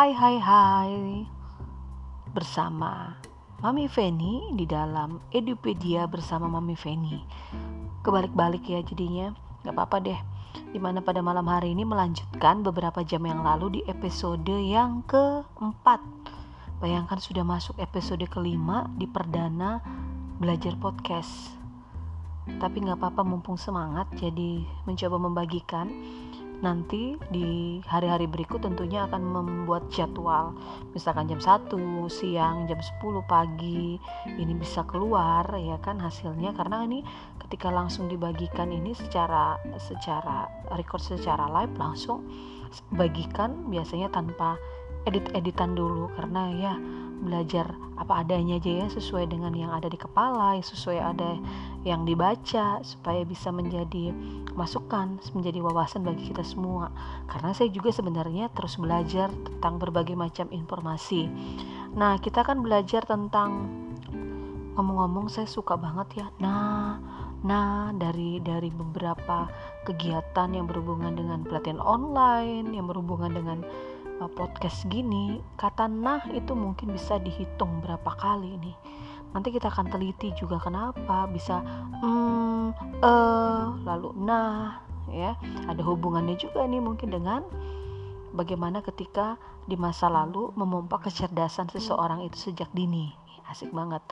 Hai hai hai. Bersama Mami Feni di dalam Edupedia bersama Mami Feni. Kebalik-balik ya jadinya. Gak apa-apa deh. Di mana pada malam hari ini melanjutkan beberapa jam yang lalu di episode yang keempat. Bayangkan sudah masuk episode kelima di perdana belajar podcast. Tapi gak apa-apa mumpung semangat jadi mencoba membagikan nanti di hari-hari berikut tentunya akan membuat jadwal. Misalkan jam 1 siang jam 10 pagi ini bisa keluar ya kan hasilnya. Karena ini ketika langsung dibagikan ini secara secara record secara live langsung bagikan biasanya tanpa edit-editan dulu. Karena ya belajar apa adanya aja ya sesuai dengan yang ada di kepala sesuai ada yang dibaca supaya bisa menjadi masukan menjadi wawasan bagi kita semua. Karena saya juga sebenarnya terus belajar tentang berbagai macam informasi. Nah kita kan belajar tentang ngomong-ngomong saya suka banget ya nah nah dari dari beberapa kegiatan yang berhubungan dengan pelatihan online yang berhubungan dengan podcast gini kata nah itu mungkin bisa dihitung berapa kali nih. Nanti kita akan teliti juga kenapa bisa hmm eh lalu nah ya. Ada hubungannya juga nih mungkin dengan bagaimana ketika di masa lalu memompa kecerdasan seseorang itu sejak dini. Asik banget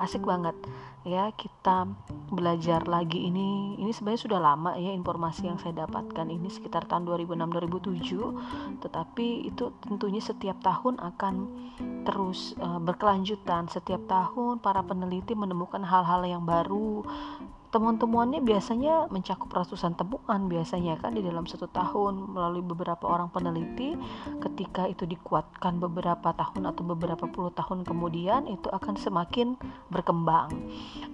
asik banget. Ya kita belajar lagi ini ini sebenarnya sudah lama ya informasi yang saya dapatkan ini sekitar tahun 2006 2007 tetapi itu tentunya setiap tahun akan terus uh, berkelanjutan. Setiap tahun para peneliti menemukan hal-hal yang baru temuan-temuannya biasanya mencakup ratusan temuan biasanya kan di dalam satu tahun melalui beberapa orang peneliti. Ketika itu dikuatkan beberapa tahun atau beberapa puluh tahun kemudian itu akan semakin berkembang.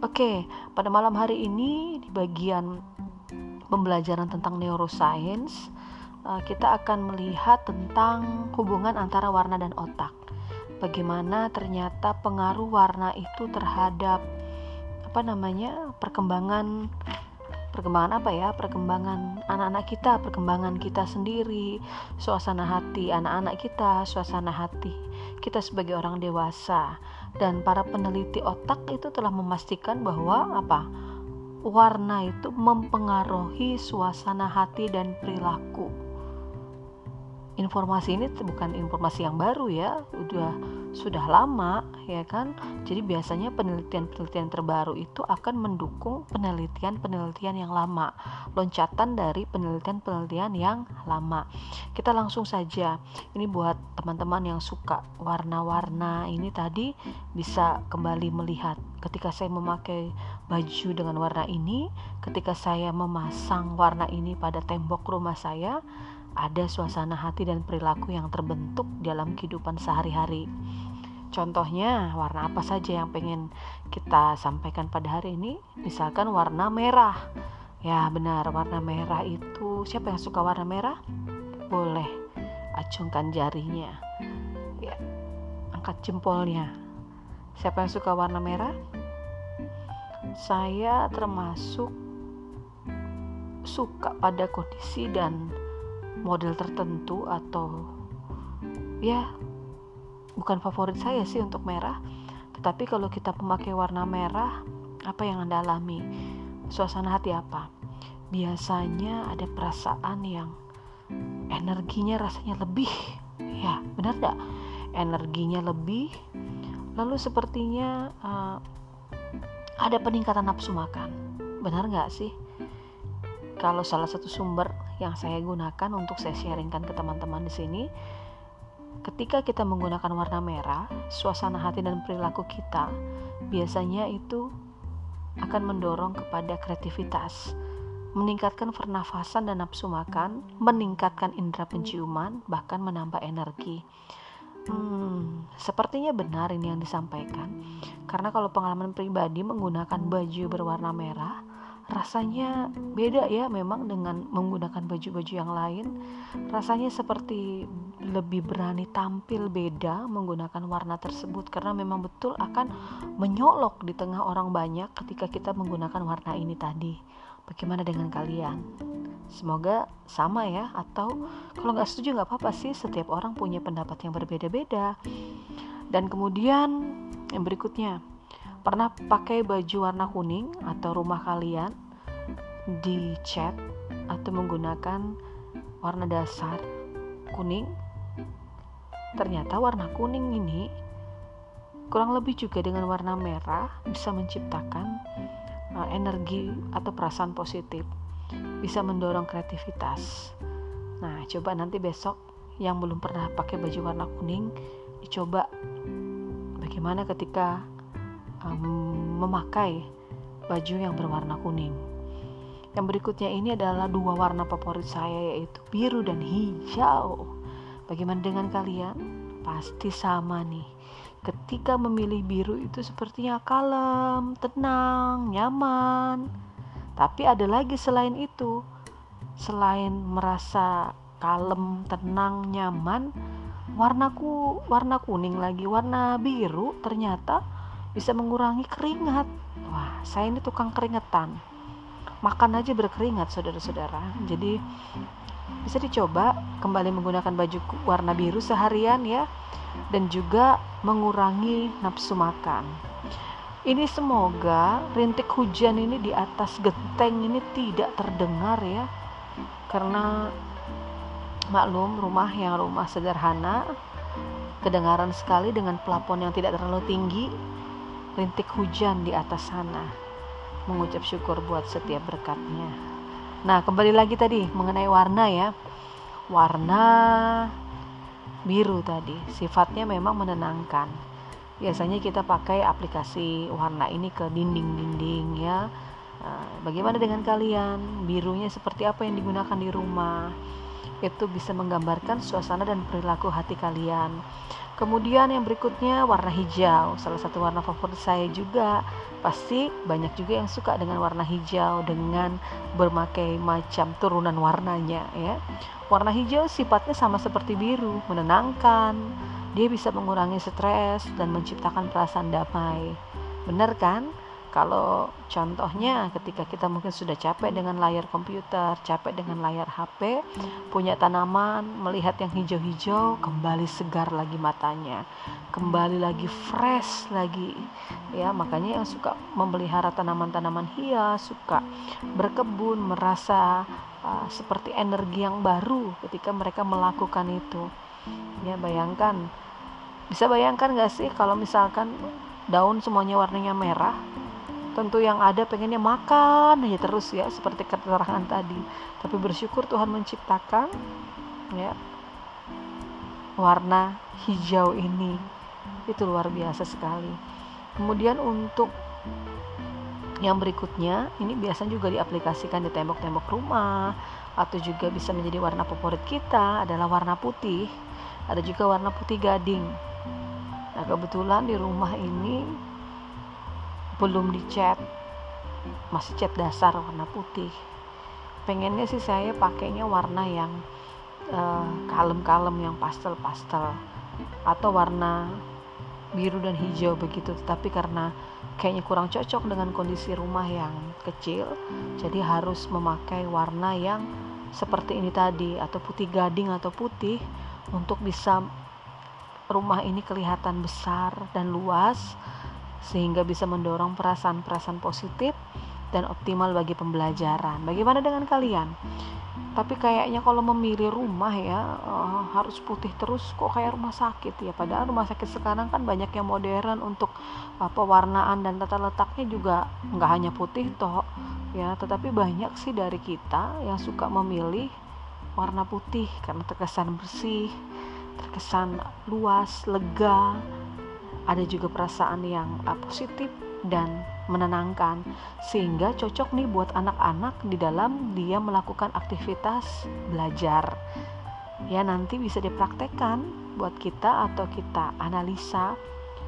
Oke pada malam hari ini di bagian pembelajaran tentang neuroscience eh, kita akan melihat tentang hubungan antara warna dan otak. Bagaimana ternyata pengaruh warna itu terhadap apa namanya perkembangan perkembangan apa ya perkembangan anak-anak kita perkembangan kita sendiri suasana hati anak-anak kita suasana hati kita sebagai orang dewasa. Dan para peneliti otak itu telah memastikan bahwa apa? Warna itu mempengaruhi suasana hati dan perilaku informasi ini bukan informasi yang baru ya udah sudah lama ya kan? Jadi biasanya penelitian-penelitian terbaru itu akan mendukung penelitian-penelitian yang lama loncatan dari penelitian-penelitian yang lama. Kita langsung saja ini buat teman-teman yang suka warna-warna ini tadi bisa kembali melihat. Ketika saya memakai baju dengan warna ini ketika saya memasang warna ini pada tembok rumah saya ada suasana hati dan perilaku yang terbentuk dalam kehidupan sehari-hari. Contohnya, warna apa saja yang pengen kita sampaikan pada hari ini? Misalkan warna merah. Ya, benar, warna merah itu siapa yang suka warna merah? Boleh acungkan jarinya. Ya, angkat jempolnya. Siapa yang suka warna merah? Saya termasuk suka pada kondisi dan model tertentu atau ya bukan favorit saya sih untuk merah. Tetapi kalau kita memakai warna merah apa yang anda alami? Suasana hati apa? Biasanya ada perasaan yang energinya rasanya lebih. Ya benar gak energinya lebih lalu sepertinya uh, ada peningkatan nafsu makan. Benar nggak sih kalau salah satu sumber yang saya gunakan untuk saya sharingkan ke teman-teman di sini ketika kita menggunakan warna merah suasana hati dan perilaku kita biasanya itu akan mendorong kepada kreativitas meningkatkan pernafasan dan nafsu makan, meningkatkan indera penciuman, bahkan menambah energi. Hmm, sepertinya benar ini yang disampaikan. Karena kalau pengalaman pribadi menggunakan baju berwarna merah, rasanya beda ya memang dengan menggunakan baju-baju yang lain rasanya seperti lebih berani tampil beda menggunakan warna tersebut karena memang betul akan menyolok di tengah orang banyak ketika kita menggunakan warna ini tadi Bagaimana dengan kalian? Semoga sama ya, atau kalau nggak setuju nggak apa-apa sih. Setiap orang punya pendapat yang berbeda-beda. Dan kemudian yang berikutnya, pernah pakai baju warna kuning atau rumah kalian dicat atau menggunakan warna dasar kuning? Ternyata warna kuning ini kurang lebih juga dengan warna merah bisa menciptakan uh, energi atau perasaan positif bisa mendorong kreativitas nah coba nanti besok yang belum pernah pakai baju warna kuning dicoba bagaimana ketika memakai baju yang berwarna kuning yang berikutnya ini adalah dua warna favorit saya yaitu biru dan hijau bagaimana dengan kalian pasti sama nih ketika memilih biru itu sepertinya kalem, tenang, nyaman. Tapi ada lagi selain itu. Selain merasa kalem, tenang, nyaman, warnaku warna kuning lagi, warna biru ternyata bisa mengurangi keringat. Wah, saya ini tukang keringetan. Makan aja berkeringat, saudara-saudara. Jadi bisa dicoba kembali menggunakan baju warna biru seharian ya dan juga mengurangi nafsu makan. Ini semoga rintik hujan ini di atas genteng ini tidak terdengar ya. Karena maklum rumah yang rumah sederhana kedengaran sekali dengan plafon yang tidak terlalu tinggi rintik hujan di atas sana mengucap syukur buat setiap berkatnya. Nah kembali lagi tadi mengenai warna ya. Warna biru tadi sifatnya memang menenangkan. Biasanya kita pakai aplikasi warna ini ke dinding-dinding ya. Nah, bagaimana dengan kalian? Birunya seperti apa yang digunakan di rumah itu bisa menggambarkan suasana dan perilaku hati kalian kemudian yang berikutnya warna hijau salah satu warna favorit saya juga pasti banyak juga yang suka dengan warna hijau dengan berbagai macam turunan warnanya ya Warna hijau sifatnya sama seperti biru, menenangkan. Dia bisa mengurangi stres dan menciptakan perasaan damai. Benar kan? Kalau contohnya ketika kita mungkin sudah capek dengan layar komputer, capek dengan layar HP, punya tanaman, melihat yang hijau-hijau, kembali segar lagi matanya. Kembali lagi fresh lagi. Ya, makanya yang suka memelihara tanaman-tanaman hias, suka berkebun, merasa uh, seperti energi yang baru ketika mereka melakukan itu ya bayangkan bisa bayangkan gak sih kalau misalkan daun semuanya warnanya merah tentu yang ada pengennya makan aja terus ya seperti keterangan tadi tapi bersyukur Tuhan menciptakan ya warna hijau ini itu luar biasa sekali kemudian untuk yang berikutnya, ini biasanya juga diaplikasikan di tembok-tembok rumah atau juga bisa menjadi warna favorit kita adalah warna putih. Ada juga warna putih gading. Nah, kebetulan di rumah ini belum dicat. Masih cat dasar warna putih. Pengennya sih saya pakainya warna yang uh, kalem-kalem yang pastel-pastel atau warna biru dan hijau begitu tetapi karena kayaknya kurang cocok dengan kondisi rumah yang kecil jadi harus memakai warna yang seperti ini tadi atau putih gading atau putih untuk bisa rumah ini kelihatan besar dan luas sehingga bisa mendorong perasaan-perasaan positif dan optimal bagi pembelajaran. Bagaimana dengan kalian? tapi kayaknya kalau memilih rumah ya uh, harus putih terus kok kayak rumah sakit ya padahal rumah sakit sekarang kan banyak yang modern untuk uh, pewarnaan dan tata letaknya juga nggak hanya putih toh ya tetapi banyak sih dari kita yang suka memilih warna putih karena terkesan bersih terkesan luas lega ada juga perasaan yang uh, positif dan menenangkan sehingga cocok nih buat anak-anak di dalam dia melakukan aktivitas belajar ya nanti bisa dipraktekkan buat kita atau kita analisa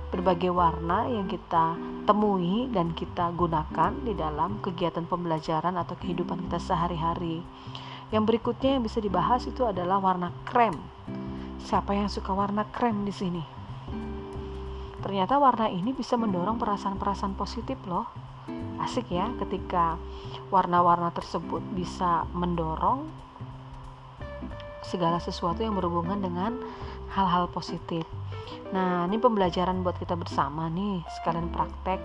berbagai warna yang kita temui dan kita gunakan di dalam kegiatan pembelajaran atau kehidupan kita sehari-hari. Yang berikutnya yang bisa dibahas itu adalah warna krem. Siapa yang suka warna krem di sini? Ternyata warna ini bisa mendorong perasaan-perasaan positif loh. asik ya ketika warna-warna tersebut bisa mendorong segala sesuatu yang berhubungan dengan hal-hal positif. Nah, ini pembelajaran buat kita bersama nih, sekalian praktek.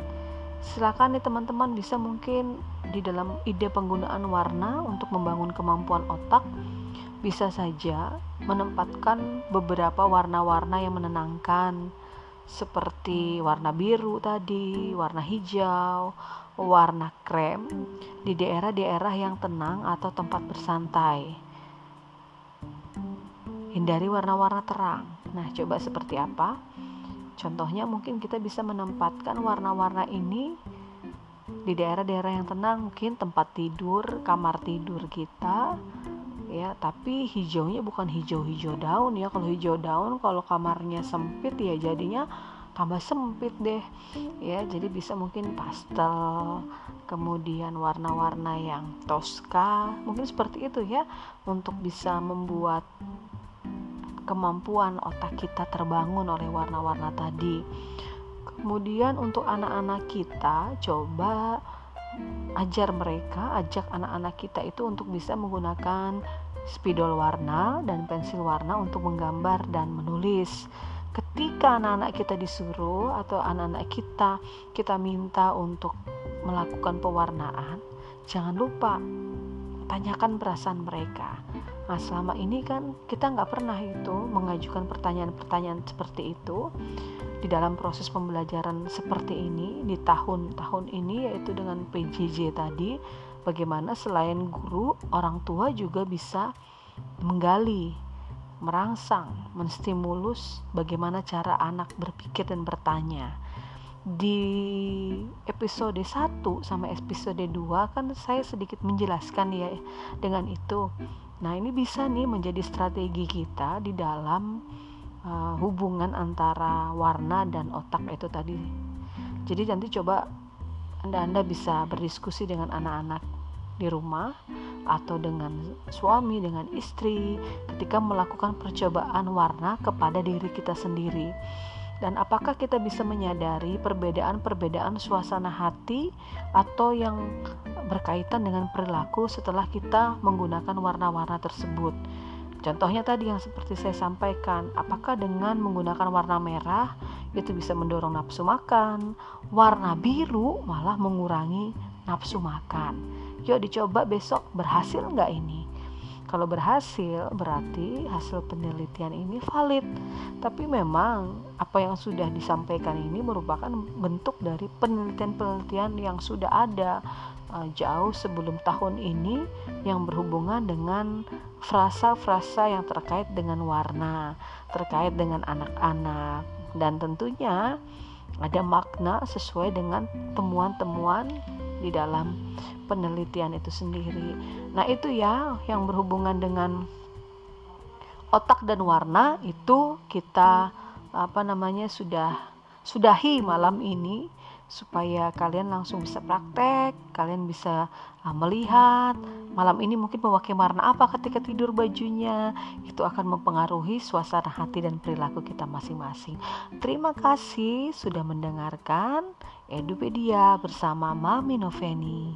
Silakan nih teman-teman bisa mungkin di dalam ide penggunaan warna untuk membangun kemampuan otak bisa saja menempatkan beberapa warna-warna yang menenangkan seperti warna biru tadi, warna hijau, warna krem di daerah-daerah yang tenang atau tempat bersantai. Hindari warna-warna terang. Nah, coba seperti apa? Contohnya mungkin kita bisa menempatkan warna-warna ini di daerah-daerah yang tenang, mungkin tempat tidur, kamar tidur kita, Tapi hijaunya bukan hijau-hijau daun ya. Kalau hijau daun, kalau kamarnya sempit ya jadinya tambah sempit deh, ya. Jadi bisa mungkin pastel, kemudian warna-warna yang toska, mungkin seperti itu ya, untuk bisa membuat kemampuan otak kita terbangun oleh warna-warna tadi. Kemudian untuk anak-anak kita coba ajar mereka, ajak anak-anak kita itu untuk bisa menggunakan spidol warna dan pensil warna untuk menggambar dan menulis. Ketika anak-anak kita disuruh atau anak-anak kita kita minta untuk melakukan pewarnaan, jangan lupa tanyakan perasaan mereka. Nah selama ini kan kita nggak pernah itu mengajukan pertanyaan-pertanyaan seperti itu di dalam proses pembelajaran seperti ini di tahun-tahun ini yaitu dengan PJJ tadi bagaimana selain guru orang tua juga bisa menggali merangsang menstimulus bagaimana cara anak berpikir dan bertanya di episode 1 sama episode 2 kan saya sedikit menjelaskan ya dengan itu. Nah, ini bisa nih menjadi strategi kita di dalam uh, hubungan antara warna dan otak itu tadi. Jadi nanti coba Anda-anda bisa berdiskusi dengan anak-anak di rumah atau dengan suami, dengan istri ketika melakukan percobaan warna kepada diri kita sendiri dan apakah kita bisa menyadari perbedaan-perbedaan suasana hati atau yang berkaitan dengan perilaku setelah kita menggunakan warna-warna tersebut. Contohnya tadi yang seperti saya sampaikan, apakah dengan menggunakan warna merah itu bisa mendorong nafsu makan, warna biru malah mengurangi nafsu makan. Yuk dicoba besok berhasil nggak ini? Kalau berhasil, berarti hasil penelitian ini valid. Tapi memang apa yang sudah disampaikan ini merupakan bentuk dari penelitian-penelitian yang sudah ada uh, jauh sebelum tahun ini yang berhubungan dengan frasa-frasa yang terkait dengan warna, terkait dengan anak-anak dan tentunya ada makna sesuai dengan temuan-temuan di dalam penelitian itu sendiri. Nah, itu ya yang berhubungan dengan otak dan warna itu kita apa namanya sudah sudahi malam ini supaya kalian langsung bisa praktek, kalian bisa uh, melihat malam ini mungkin memakai warna apa ketika tidur bajunya, itu akan mempengaruhi suasana hati dan perilaku kita masing-masing. Terima kasih sudah mendengarkan Edupedia bersama Mami Noveni.